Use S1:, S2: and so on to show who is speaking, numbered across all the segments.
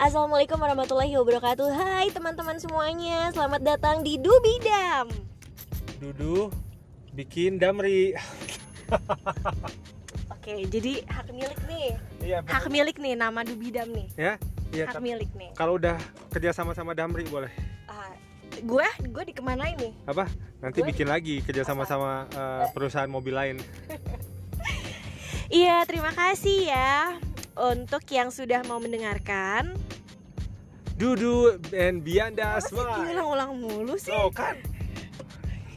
S1: Assalamualaikum warahmatullahi wabarakatuh Hai teman-teman semuanya Selamat datang di Dubidam
S2: Dudu bikin damri.
S1: Oke jadi hak milik nih
S2: Iya,
S1: Hak milik nih nama Dubidam nih
S2: ya. Iya,
S1: Hak milik nih
S2: kalau udah kerja sama sama Damri boleh.
S1: Ah, Gue gue dikemanain nih
S2: Apa? Nanti
S1: Boleh.
S2: bikin lagi kerja sama sama eh, perusahaan mobil lain.
S1: Iya terima kasih ya Untuk yang sudah mau mendengarkan
S2: Dudu and Bianda
S1: Masa
S2: Smile.
S1: diulang-ulang mulu sih
S2: Oh kan.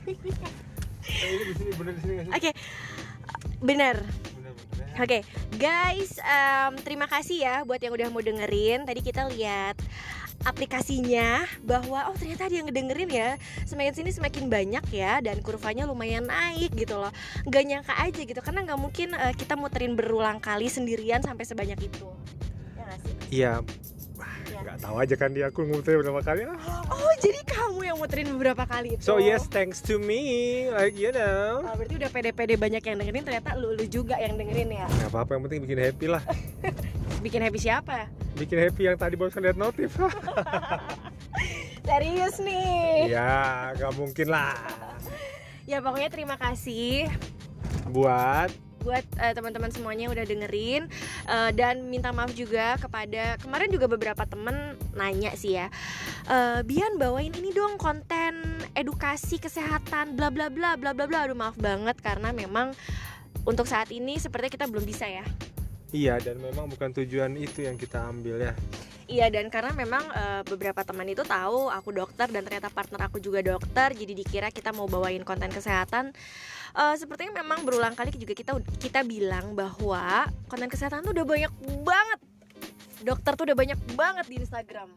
S2: Ini di sini bener di sini nggak sih?
S1: Oke Bener
S2: Bener, bener, ya.
S1: Oke, guys, em, terima kasih ya buat yang udah mau dengerin. Tadi kita lihat aplikasinya bahwa oh ternyata ada yang ngedengerin ya. Semakin sini semakin banyak ya dan kurvanya lumayan naik gitu loh. Gak nyangka aja gitu karena nggak mungkin eh, kita muterin berulang kali sendirian sampai sebanyak itu. Ya sih?
S2: Iya. Nggak tahu aja kan dia aku ngumpulin berapa kali. Ah.
S1: Oh, jadi kamu yang muterin beberapa kali itu.
S2: So yes, thanks to me, like you know.
S1: Oh, berarti udah pede-pede banyak yang dengerin ternyata lu, lu juga yang dengerin ya.
S2: Nggak apa-apa, yang penting bikin happy lah.
S1: Bikin happy siapa?
S2: Bikin happy yang tadi barusan lihat notif.
S1: Serius nih.
S2: Iya, nggak mungkin lah.
S1: Ya pokoknya terima kasih
S2: Buat
S1: buat eh, teman-teman semuanya yang udah dengerin. Eh, dan minta maaf juga kepada kemarin juga beberapa temen nanya sih ya Eh, Bian bawain ini dong konten edukasi kesehatan bla bla bla bla bla bla. Aduh maaf banget karena memang untuk saat ini sepertinya kita belum bisa ya.
S2: Iya dan memang bukan tujuan itu yang kita ambil ya.
S1: Iya dan karena memang eh, beberapa teman itu tahu aku dokter dan ternyata partner aku juga dokter jadi dikira kita mau bawain konten kesehatan. Eh, sepertinya memang berulang kali juga kita kita bilang bahwa konten kesehatan tuh udah banyak banget. Dokter tuh udah banyak banget di Instagram.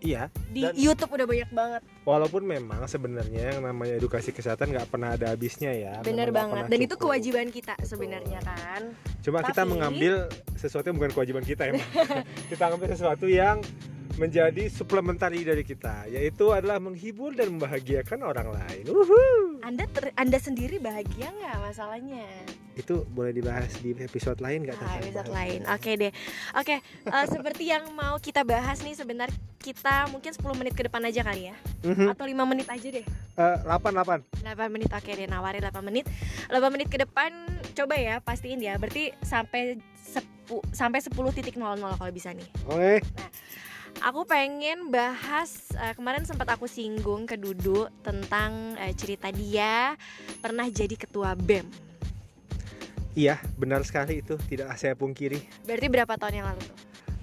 S2: Iya.
S1: di
S2: Dan-
S1: YouTube udah banyak banget.
S2: Walaupun memang sebenarnya yang namanya edukasi kesehatan nggak pernah ada habisnya ya.
S1: bener
S2: memang
S1: banget. dan itu kewajiban kita sebenarnya kan.
S2: Cuma kita
S1: Tapi-
S2: mengambil sesuatu yang bukan kewajiban kita emang. kita ambil sesuatu yang menjadi suplementari dari kita, yaitu adalah menghibur dan membahagiakan orang lain. Uhuh.
S1: anda ter- anda sendiri bahagia nggak masalahnya
S2: Itu boleh dibahas di episode lain nggak?
S1: Ah, episode lain. Oke deh. Oke, eh, seperti yang mau kita bahas nih sebentar kita mungkin 10 menit ke depan aja kali ya.
S2: Mhm.
S1: Atau 5 menit aja deh.
S2: Eh, 88
S1: 8 menit oke deh nawarin 8 menit. 8 menit ke depan coba ya pastiin ya. Berarti sampai sampai 10.00 kalau bisa nih.
S2: Oke.
S1: Aku pengen bahas eh, kemarin sempat aku singgung ke Dudu tentang eh, cerita dia pernah jadi ketua BEM.
S2: Iya, benar sekali itu. Tidak saya pungkiri.
S1: Berarti berapa tahun yang lalu tuh?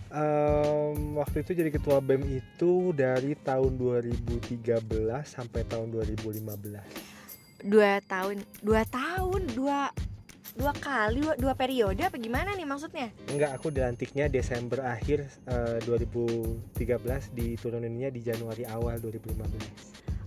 S2: Em, waktu itu jadi ketua BEM itu dari tahun 2013 sampai tahun 2015.
S1: dua tahun dua tahun dua dua kali dua, dua periode apa gimana nih maksudnya
S2: Enggak, aku dilantiknya Desember akhir eh, 2013 dituruninnya di Januari awal 2015.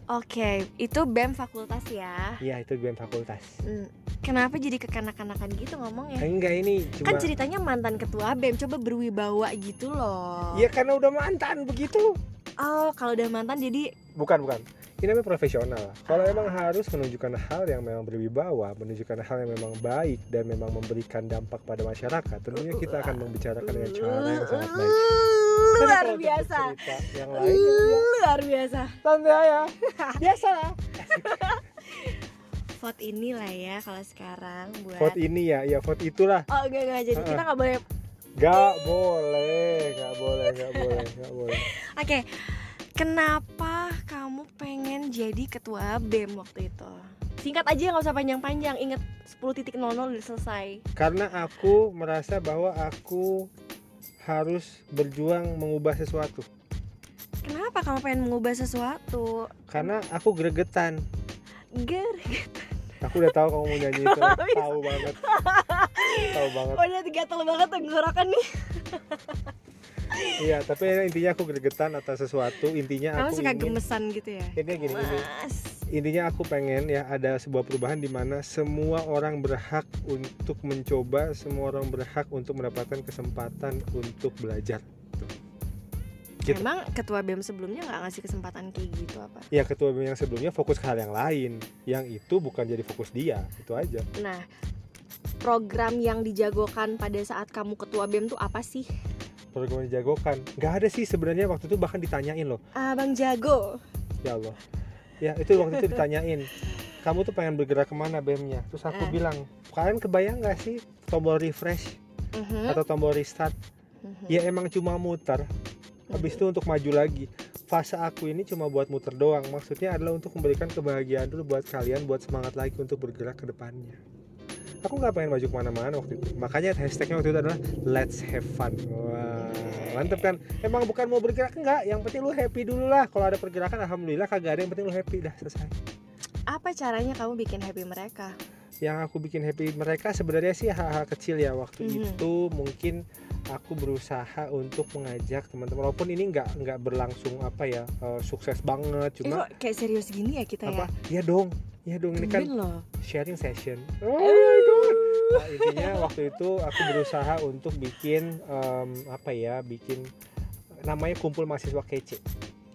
S1: oke itu bem fakultas ya
S2: Iya, itu BEM fakultas.
S1: Hmm, kenapa jadi kekanak-kanakan gitu ngomongnya
S2: Enggak ini
S1: kan
S2: cuma
S1: ceritanya mantan ketua bem coba berwibawa gitu loh
S2: Iya karena udah mantan begitu.
S1: oh kalau udah mantan jadi
S2: Bukan, bukan. Ini namanya profesional. Kalau emang harus menunjukkan hal yang memang berwibawa, menunjukkan hal yang memang baik dan memang memberikan dampak pada masyarakat, tentunya kita akan membicarakan dengan cara yang sangat baik.
S1: Luar biasa
S2: yang lain ya
S1: luar biasa
S2: santai ya. Biasa lah.
S1: vote inilah ya kalau sekarang buat
S2: Vote ini ya, ya vote itulah.
S1: oh enggak enggak jadi kita nggak boleh
S2: Gak boleh, gak boleh, gak boleh, gak boleh.
S1: Oke, kenapa kamu pengen jadi ketua BEM waktu itu? Singkat aja nggak usah panjang-panjang. Ingat 10.00 udah selesai.
S2: Karena aku merasa bahwa aku harus berjuang mengubah sesuatu.
S1: Kenapa kamu pengen mengubah sesuatu?
S2: Karena aku gregetan.
S1: Ger,
S2: Aku udah tahu kamu mau nyanyi itu, tahu banget, tahu banget.
S1: oh dia gatel banget tenggorokan nih.
S2: Iya, tapi intinya aku gregetan atas sesuatu. Intinya
S1: Kamu
S2: aku
S1: suka
S2: ingin,
S1: gemesan gitu ya?
S2: intinya gini, gini.
S1: Mas.
S2: Intinya aku pengen ya ada sebuah perubahan di mana semua orang berhak untuk mencoba, semua orang berhak untuk mendapatkan kesempatan untuk belajar. Gitu.
S1: Emang ketua BEM sebelumnya nggak ngasih kesempatan kayak gitu apa?
S2: Ya ketua BEM yang sebelumnya fokus ke hal yang lain, yang itu bukan jadi fokus dia, itu aja.
S1: Nah, program yang dijagokan pada saat kamu ketua BEM tuh apa sih?
S2: Program dijagokan. Nggak ada sih sebenarnya waktu itu bahkan ditanyain loh.
S1: Abang jago.
S2: ya Allah. Ya itu waktu itu ditanyain. Kamu tuh pengen bergerak ke mana BEM-nya? Terus aku
S1: Ah.
S2: bilang kalian kebayang nggak sih tombol refresh
S1: Mhm,
S2: atau tombol restart?
S1: Mhm,
S2: ya emang cuma muter. Habis itu untuk maju lagi. Fase aku ini cuma buat muter doang. Maksudnya adalah untuk memberikan kebahagiaan dulu buat kalian buat semangat lagi untuk bergerak ke depannya. Aku nggak pengen maju ke mana-mana waktu itu. Makanya hashtagnya waktu itu adalah let's have fun. Wah mantep kan? Emang bukan mau bergerak enggak. Yang penting lu happy dulu lah. Kalau ada pergerakan alhamdulillah kagak ada yang penting lu happy. Dah selesai.
S1: Apa caranya kamu bikin happy mereka?
S2: yang aku bikin happy mereka sebenarnya sih hal-hal kecil ya. Waktu
S1: Mhm.
S2: itu mungkin aku berusaha untuk mengajak teman-teman. Walaupun ini nggak nggak berlangsung apa ya eh, sukses banget.
S1: Eh,
S2: cuma
S1: kok kayak serius gini ya kita
S2: apa?
S1: ya?
S2: ya dong. Ya dong. Ini kan
S1: loh.
S2: sharing session. Oh my god Nah, intinya waktu itu aku berusaha untuk bikin em, apa ya bikin namanya kumpul mahasiswa kece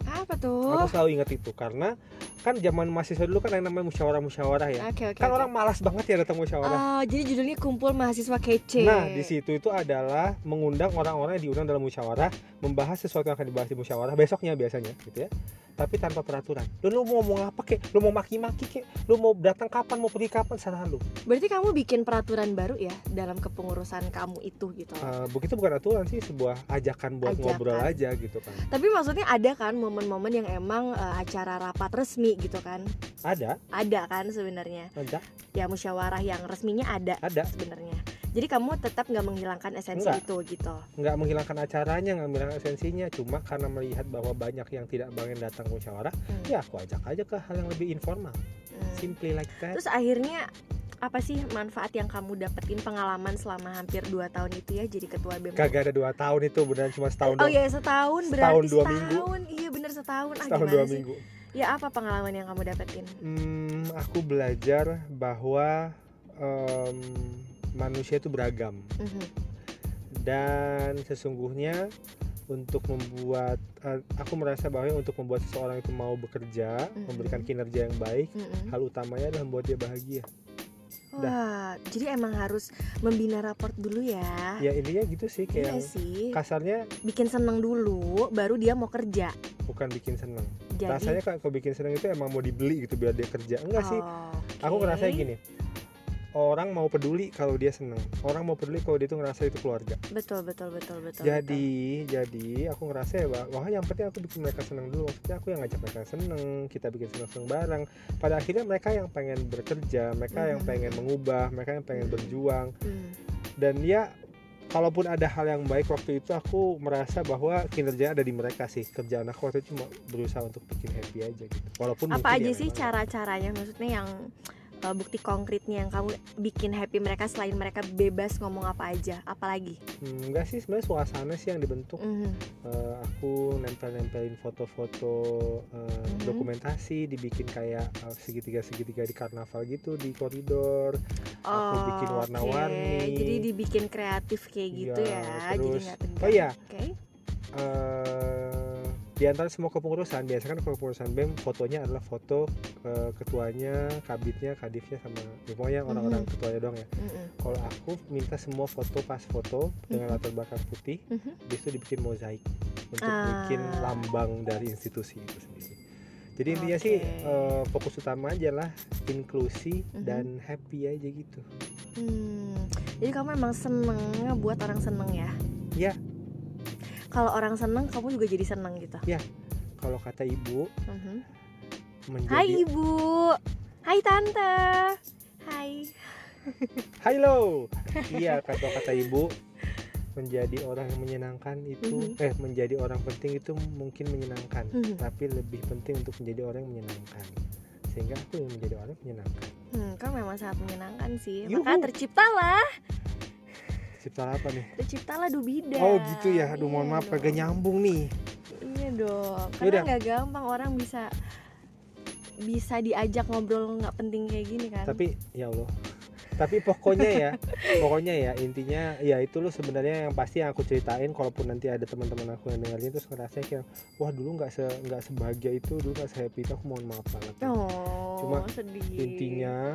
S1: Apa
S2: aku
S1: tuh?
S2: selalu ingat itu karena kan zaman mahasiswa dulu kan yang namanya musyawarah musyawarah ya
S1: Oke oke.
S2: kan
S1: oke.
S2: orang malas banget ya datang musyawarah
S1: Oh, jadi judulnya kumpul mahasiswa kece.
S2: Nah, di situ itu adalah mengundang orang-orang yang diundang dalam musyawarah, membahas sesuatu yang akan dibahas di musyawarah besoknya biasanya, gitu ya. Tapi tanpa peraturan. Lu, lu mau ngomong apa kek? Lu mau maki-maki kek? Lu mau datang kapan? Mau pergi kapan? Serah lu.
S1: Berarti kamu bikin peraturan baru ya dalam kepengurusan kamu itu gitu.
S2: Eh, begitu bukan aturan sih, sebuah ajakan buat
S1: Ajakan.
S2: ngobrol aja gitu kan.
S1: Tapi maksudnya ada kan momen-momen yang emang eh, acara rapat resmi gitu kan?
S2: Ada,
S1: Ada kan sebenarnya.
S2: ada,
S1: Ya musyawarah yang resminya ada
S2: ada.
S1: sebenarnya. Jadi kamu tetap nggak menghilangkan esensi
S2: Enggak.
S1: itu gitu.
S2: Nggak menghilangkan acaranya, nggak menghilangkan esensinya. Cuma karena melihat bahwa banyak yang tidak pengen datang musyawarah,
S1: Hmm.
S2: ya aku ajak aja ke hal yang lebih informal.
S1: Hmm.
S2: Simply like that.
S1: Terus akhirnya apa sih manfaat yang kamu dapetin pengalaman selama hampir 2 tahun itu ya jadi ketua BEM?
S2: Kagak ada dua tahun itu, beneran cuma setahun
S1: Oh iya setahun
S2: Setahun,
S1: berarti
S2: dua
S1: setahun. Iya bener setahun. Ah,
S2: Setahun dua
S1: sih?
S2: minggu.
S1: Ya apa pengalaman yang kamu dapetin?
S2: Hmm, aku belajar bahwa em, manusia itu beragam
S1: Mhm.
S2: dan sesungguhnya untuk membuat eh, aku merasa bahwa untuk membuat seseorang itu mau bekerja,
S1: Mhm.
S2: memberikan kinerja yang baik,
S1: Mhm.
S2: hal utamanya adalah membuat dia bahagia.
S1: Wah, jadi emang harus membina raport dulu ya.
S2: Ya intinya gitu sih kayak
S1: Iya sih.
S2: kasarnya
S1: Bikin seneng dulu, baru dia mau kerja.
S2: bukan bikin seneng.
S1: Jadi,
S2: Rasanya kalau bikin seneng itu emang mau dibeli gitu biar dia kerja. Enggak sih.
S1: Oh,
S2: Aku ngerasa gini. Orang mau peduli kalau dia seneng. Orang mau peduli kalau dia tuh ngerasa itu keluarga.
S1: Betul, betul, betul, betul.
S2: jadi jadi aku ngerasa ya bahwa yang penting aku bikin mereka seneng dulu maksudnya aku yang ngajak mereka seneng kita bikin seneng seneng bareng pada akhirnya mereka yang pengen bekerja mereka yang
S1: Mhm.
S2: pengen mengubah mereka yang pengen
S1: Mhm.
S2: berjuang
S1: betul. Hmm.
S2: dan ya kalaupun ada hal yang baik waktu itu aku merasa bahwa kinerja ada di mereka sih kerjaan aku waktu itu cuma berusaha untuk bikin happy aja gitu walaupun
S1: Apa aja
S2: ya
S1: sih
S2: memang-
S1: cara-caranya? Maksudnya yang uh, bukti konkretnya yang kamu bikin happy mereka selain mereka bebas ngomong apa aja, apalagi?
S2: Hmm, enggak sih sebenarnya suasana sih yang dibentuk
S1: Mhm.
S2: Eh, aku nempel-nempelin foto-foto eh,
S1: Mhm.
S2: dokumentasi dibikin kayak eh, segitiga-segitiga di karnaval gitu di koridor Aku bikin warna-warni.
S1: Jadi dibikin kreatif kayak gitu
S2: Iya,
S1: ya. Jadi
S2: terus-
S1: nggak tegang.
S2: oh iya.
S1: Oke.
S2: Eh, di antara semua kepengurusan biasanya kan kepengurusan BEM fotonya adalah foto eh, ketuanya, kabitnya, kadifnya sama ya, pokoknya orang-orang
S1: Mhm.
S2: ketuanya doang ya.
S1: Mhm.
S2: Kalau aku minta semua foto pas foto dengan
S1: Mhm.
S2: latar belakang putih, habis itu dibikin mozaik untuk
S1: Ah.
S2: bikin lambang dari institusi itu sendiri. Jadi intinya sih eh, fokus utama aja lah inklusi
S1: Mhm.
S2: dan happy aja gitu.
S1: Hmm. Jadi kamu emang seneng buat orang seneng ya?
S2: Iya.
S1: Kalau orang seneng, kamu juga jadi seneng gitu.
S2: Kalau kata ibu
S1: Mhm.
S2: menjadi
S1: Hai ibu, hai tante, hai.
S2: Hai lo. iya kata kata ibu menjadi orang yang menyenangkan itu
S1: Mhm.
S2: eh menjadi orang penting itu mungkin menyenangkan,
S1: Mhm.
S2: tapi lebih penting untuk menjadi orang yang menyenangkan. Sehingga aku yang menjadi orang yang menyenangkan.
S1: Hmm, kamu memang sangat menyenangkan sih.
S2: Yuhu.
S1: Maka terciptalah,
S2: Cipta apa nih?
S1: terciptalah Dubida.
S2: Oh gitu ya. Aduh mohon
S1: Iya
S2: maaf kagak
S1: dong.
S2: nyambung nih.
S1: Iya dong.
S2: Yaudah.
S1: Karena nggak gampang orang bisa bisa diajak ngobrol nggak penting kayak gini kan.
S2: Tapi ya Allah. Tapi pokoknya ya, pokoknya ya intinya ya itu loh sebenarnya yang pasti yang aku ceritain kalaupun nanti ada teman-teman aku yang dengerin terus ngerasa kayak wah dulu nggak se nggak sebahagia itu dulu nggak sehappy itu aku mohon maaf banget.
S1: Oh,
S2: Cuma
S1: sedih.
S2: intinya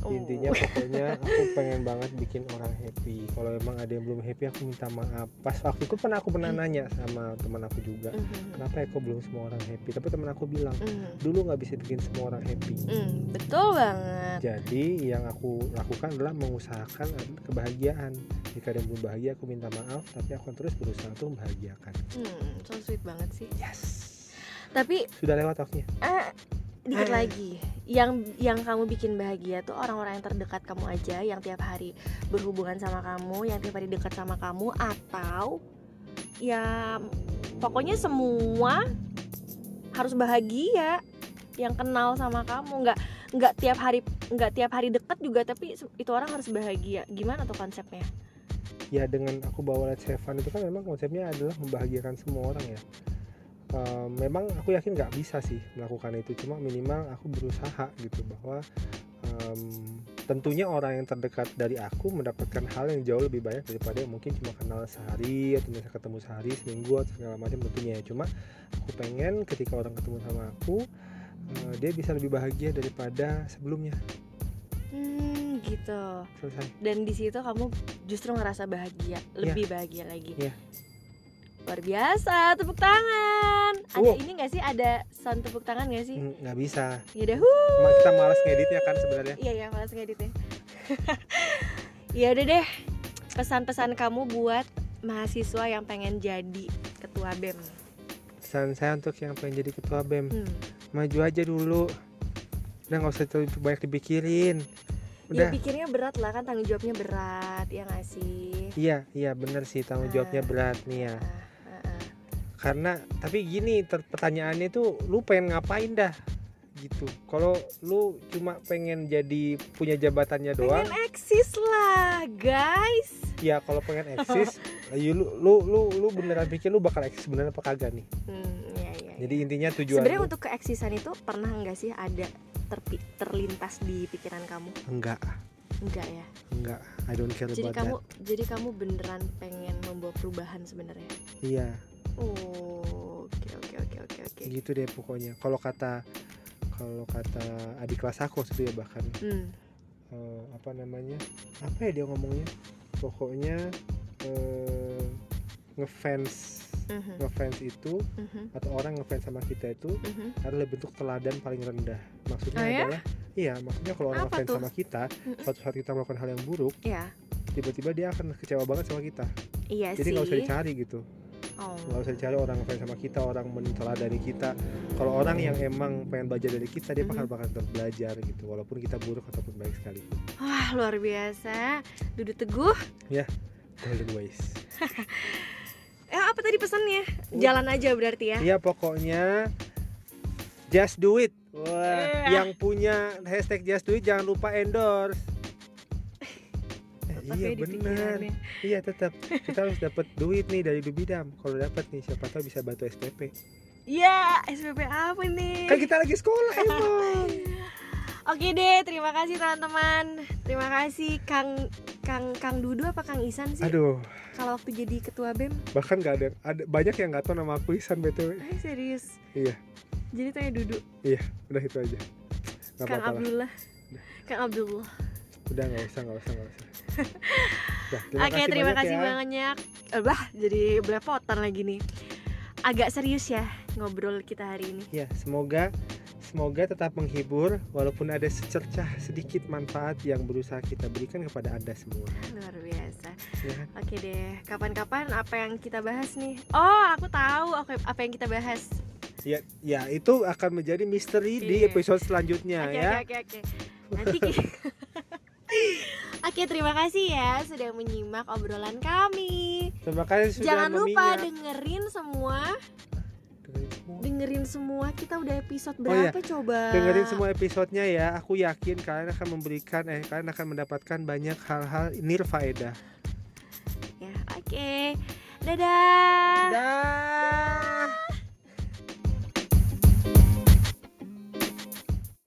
S1: Oh.
S2: intinya pokoknya aku pengen banget bikin orang happy kalau emang ada yang belum happy aku minta maaf pas waktu itu pernah aku pernah nanya sama teman aku juga
S1: Mhm,
S2: kenapa ya kok belum semua orang happy tapi teman aku bilang
S1: mhm.
S2: dulu nggak bisa bikin semua orang happy
S1: Hmm, betul banget.
S2: jadi yang aku lakukan adalah mengusahakan kebahagiaan jika ada yang belum bahagia aku minta maaf tapi aku akan terus berusaha untuk membahagiakan
S1: Hmm, so sweet banget sih.
S2: yes
S1: Tapi
S2: sudah lewat waktunya
S1: eh, dikit
S2: Eh.
S1: lagi. Yang yang kamu bikin bahagia tuh orang-orang yang terdekat kamu aja, yang tiap hari berhubungan sama kamu, yang tiap hari dekat sama kamu, atau ya pokoknya semua harus bahagia yang kenal sama kamu nggak nggak tiap hari nggak tiap hari deket juga tapi itu orang harus bahagia gimana tuh konsepnya
S2: ya dengan aku bawa Let's Have Fun itu kan memang konsepnya adalah membahagiakan semua orang ya Eh, memang aku yakin nggak bisa sih melakukan itu. Cuma minimal aku berusaha gitu bahwa em, tentunya orang yang terdekat dari aku mendapatkan hal yang jauh lebih banyak daripada yang mungkin cuma kenal sehari atau misalnya ketemu sehari seminggu atau segala macam tentunya ya. Cuma aku pengen ketika orang ketemu sama aku eh, dia bisa lebih bahagia daripada sebelumnya.
S1: Hmm gitu.
S2: Selesai.
S1: Dan di situ kamu justru ngerasa bahagia lebih bahagia lagi.
S2: Iya.
S1: Luar biasa tepuk tangan. Ada
S2: Wow.
S1: ini nggak sih? Ada sound tepuk tangan nggak sih?
S2: Nggak bisa.
S1: Ya udah huh.
S2: Ma- kita malas ngeditnya kan sebenarnya.
S1: Iya ya malas ngeditnya. Ya udah deh pesan-pesan kamu buat mahasiswa yang pengen jadi ketua bem
S2: pesan saya untuk yang pengen jadi ketua bem
S1: hmm.
S2: maju aja dulu. Udah nggak usah terlalu banyak dipikirin.
S1: Ya
S2: udah.
S1: pikirnya berat lah kan tanggung jawabnya berat ya nggak sih?
S2: Iya iya bener sih tanggung jawabnya
S1: Ah.
S2: berat nih ya.
S1: Ah, ah, ah.
S2: Karena tapi gini pertanyaannya tuh lu pengen ngapain dah? Gitu. Kalau lu cuma pengen jadi punya jabatannya doang
S1: pengen eksis lah guys.
S2: Ya kalau pengen eksis ya lu lu lu lu beneran pikir lu bakal eksis beneran apa kagak nih?
S1: Hmm, iya, iya,
S2: jadi
S1: iya.
S2: intinya tujuan
S1: sebenarnya untuk keeksisan itu pernah nggak sih ada terpi- terlintas di pikiran kamu?
S2: Enggak.
S1: Enggak ya?
S2: Enggak. I don't care
S1: jadi
S2: about
S1: kamu
S2: that.
S1: jadi kamu beneran pengen membawa perubahan sebenarnya?
S2: Iya
S1: oh oke oke oke oke oke.
S2: Gitu deh pokoknya. Kalau kata kalau kata adik kelas aku itu ya bahkan.
S1: Hmm.
S2: eh, apa namanya? Apa ya dia ngomongnya? Pokoknya eh, ngefans
S1: mhm,
S2: ngefans itu
S1: mhm,
S2: atau orang ngefans sama kita itu
S1: mhm.
S2: adalah bentuk teladan paling rendah. Maksudnya
S1: Oh ya?
S2: adalah iya maksudnya kalau orang
S1: Apa
S2: ngefans
S1: tuh?
S2: sama kita suatu saat kita melakukan hal yang buruk
S1: ya
S2: tiba-tiba dia akan kecewa banget sama kita.
S1: Iya
S2: jadi nggak usah dicari gitu
S1: oh.
S2: nggak usah dicari orang ngefans sama kita orang menteladani kita. Kalau orang yang emang pengen belajar dari kita dia bakal
S1: Mhm.
S2: bakal tetap belajar gitu walaupun kita buruk ataupun baik sekali.
S1: Wah luar biasa. Duduk teguh.
S2: Golden ways.
S1: Eh apa tadi pesannya? Jalan aja berarti ya?
S2: Iya pokoknya just do it. Wah
S1: Iya.
S2: yang punya hashtag just do it jangan lupa endorse
S1: Tetap
S2: iya
S1: ya
S2: bener
S1: pikirannya.
S2: iya tetap kita harus dapat duit nih dari Dubidam kalau dapat nih siapa tahu bisa bantu SPP
S1: Iya, SPP apa nih?
S2: kan kita lagi sekolah emang
S1: Oke deh, terima kasih teman-teman. Terima kasih Kang Kang Kang Dudu apa Kang Isan sih?
S2: aduh
S1: Kalau waktu jadi ketua BEM,
S2: bahkan nggak ada ada banyak yang nggak tahu nama aku Isan btw
S1: eh serius.
S2: Iya.
S1: Jadi tanya Dudu,
S2: udah itu aja nggak
S1: Kang
S2: apa-apa lah
S1: Abdullah. Kang Abdullah.
S2: udah nggak usah nggak usah nggak usah
S1: Oke, terima kasih
S2: ya.
S1: banyak. Eh, bah, jadi belepotan lagi nih. Agak serius ya ngobrol kita hari ini.
S2: ya semoga semoga tetap menghibur walaupun ada secercah sedikit manfaat yang berusaha kita berikan kepada anda semua
S1: Luar biasa.
S2: ya?
S1: Oke deh, kapan-kapan apa yang kita bahas nih? Oh, aku tahu oke apa yang kita bahas.
S2: ya ya itu akan menjadi misteri di
S1: Iya.
S2: episode selanjutnya
S1: Oke
S2: ya
S1: oke oke oke. Nanti Oke, terima kasih ya sudah menyimak obrolan kami.
S2: terima kasih sudah
S1: Jangan lupa
S2: meminyak. dengerin semua,
S1: dengerin semua. Kita udah episode
S2: Oh iya,
S1: berapa coba?
S2: dengerin semua episodenya ya aku yakin kalian akan memberikan eh kalian akan mendapatkan banyak hal-hal nirfaedah
S1: Ya, oke. Dadah.
S2: dah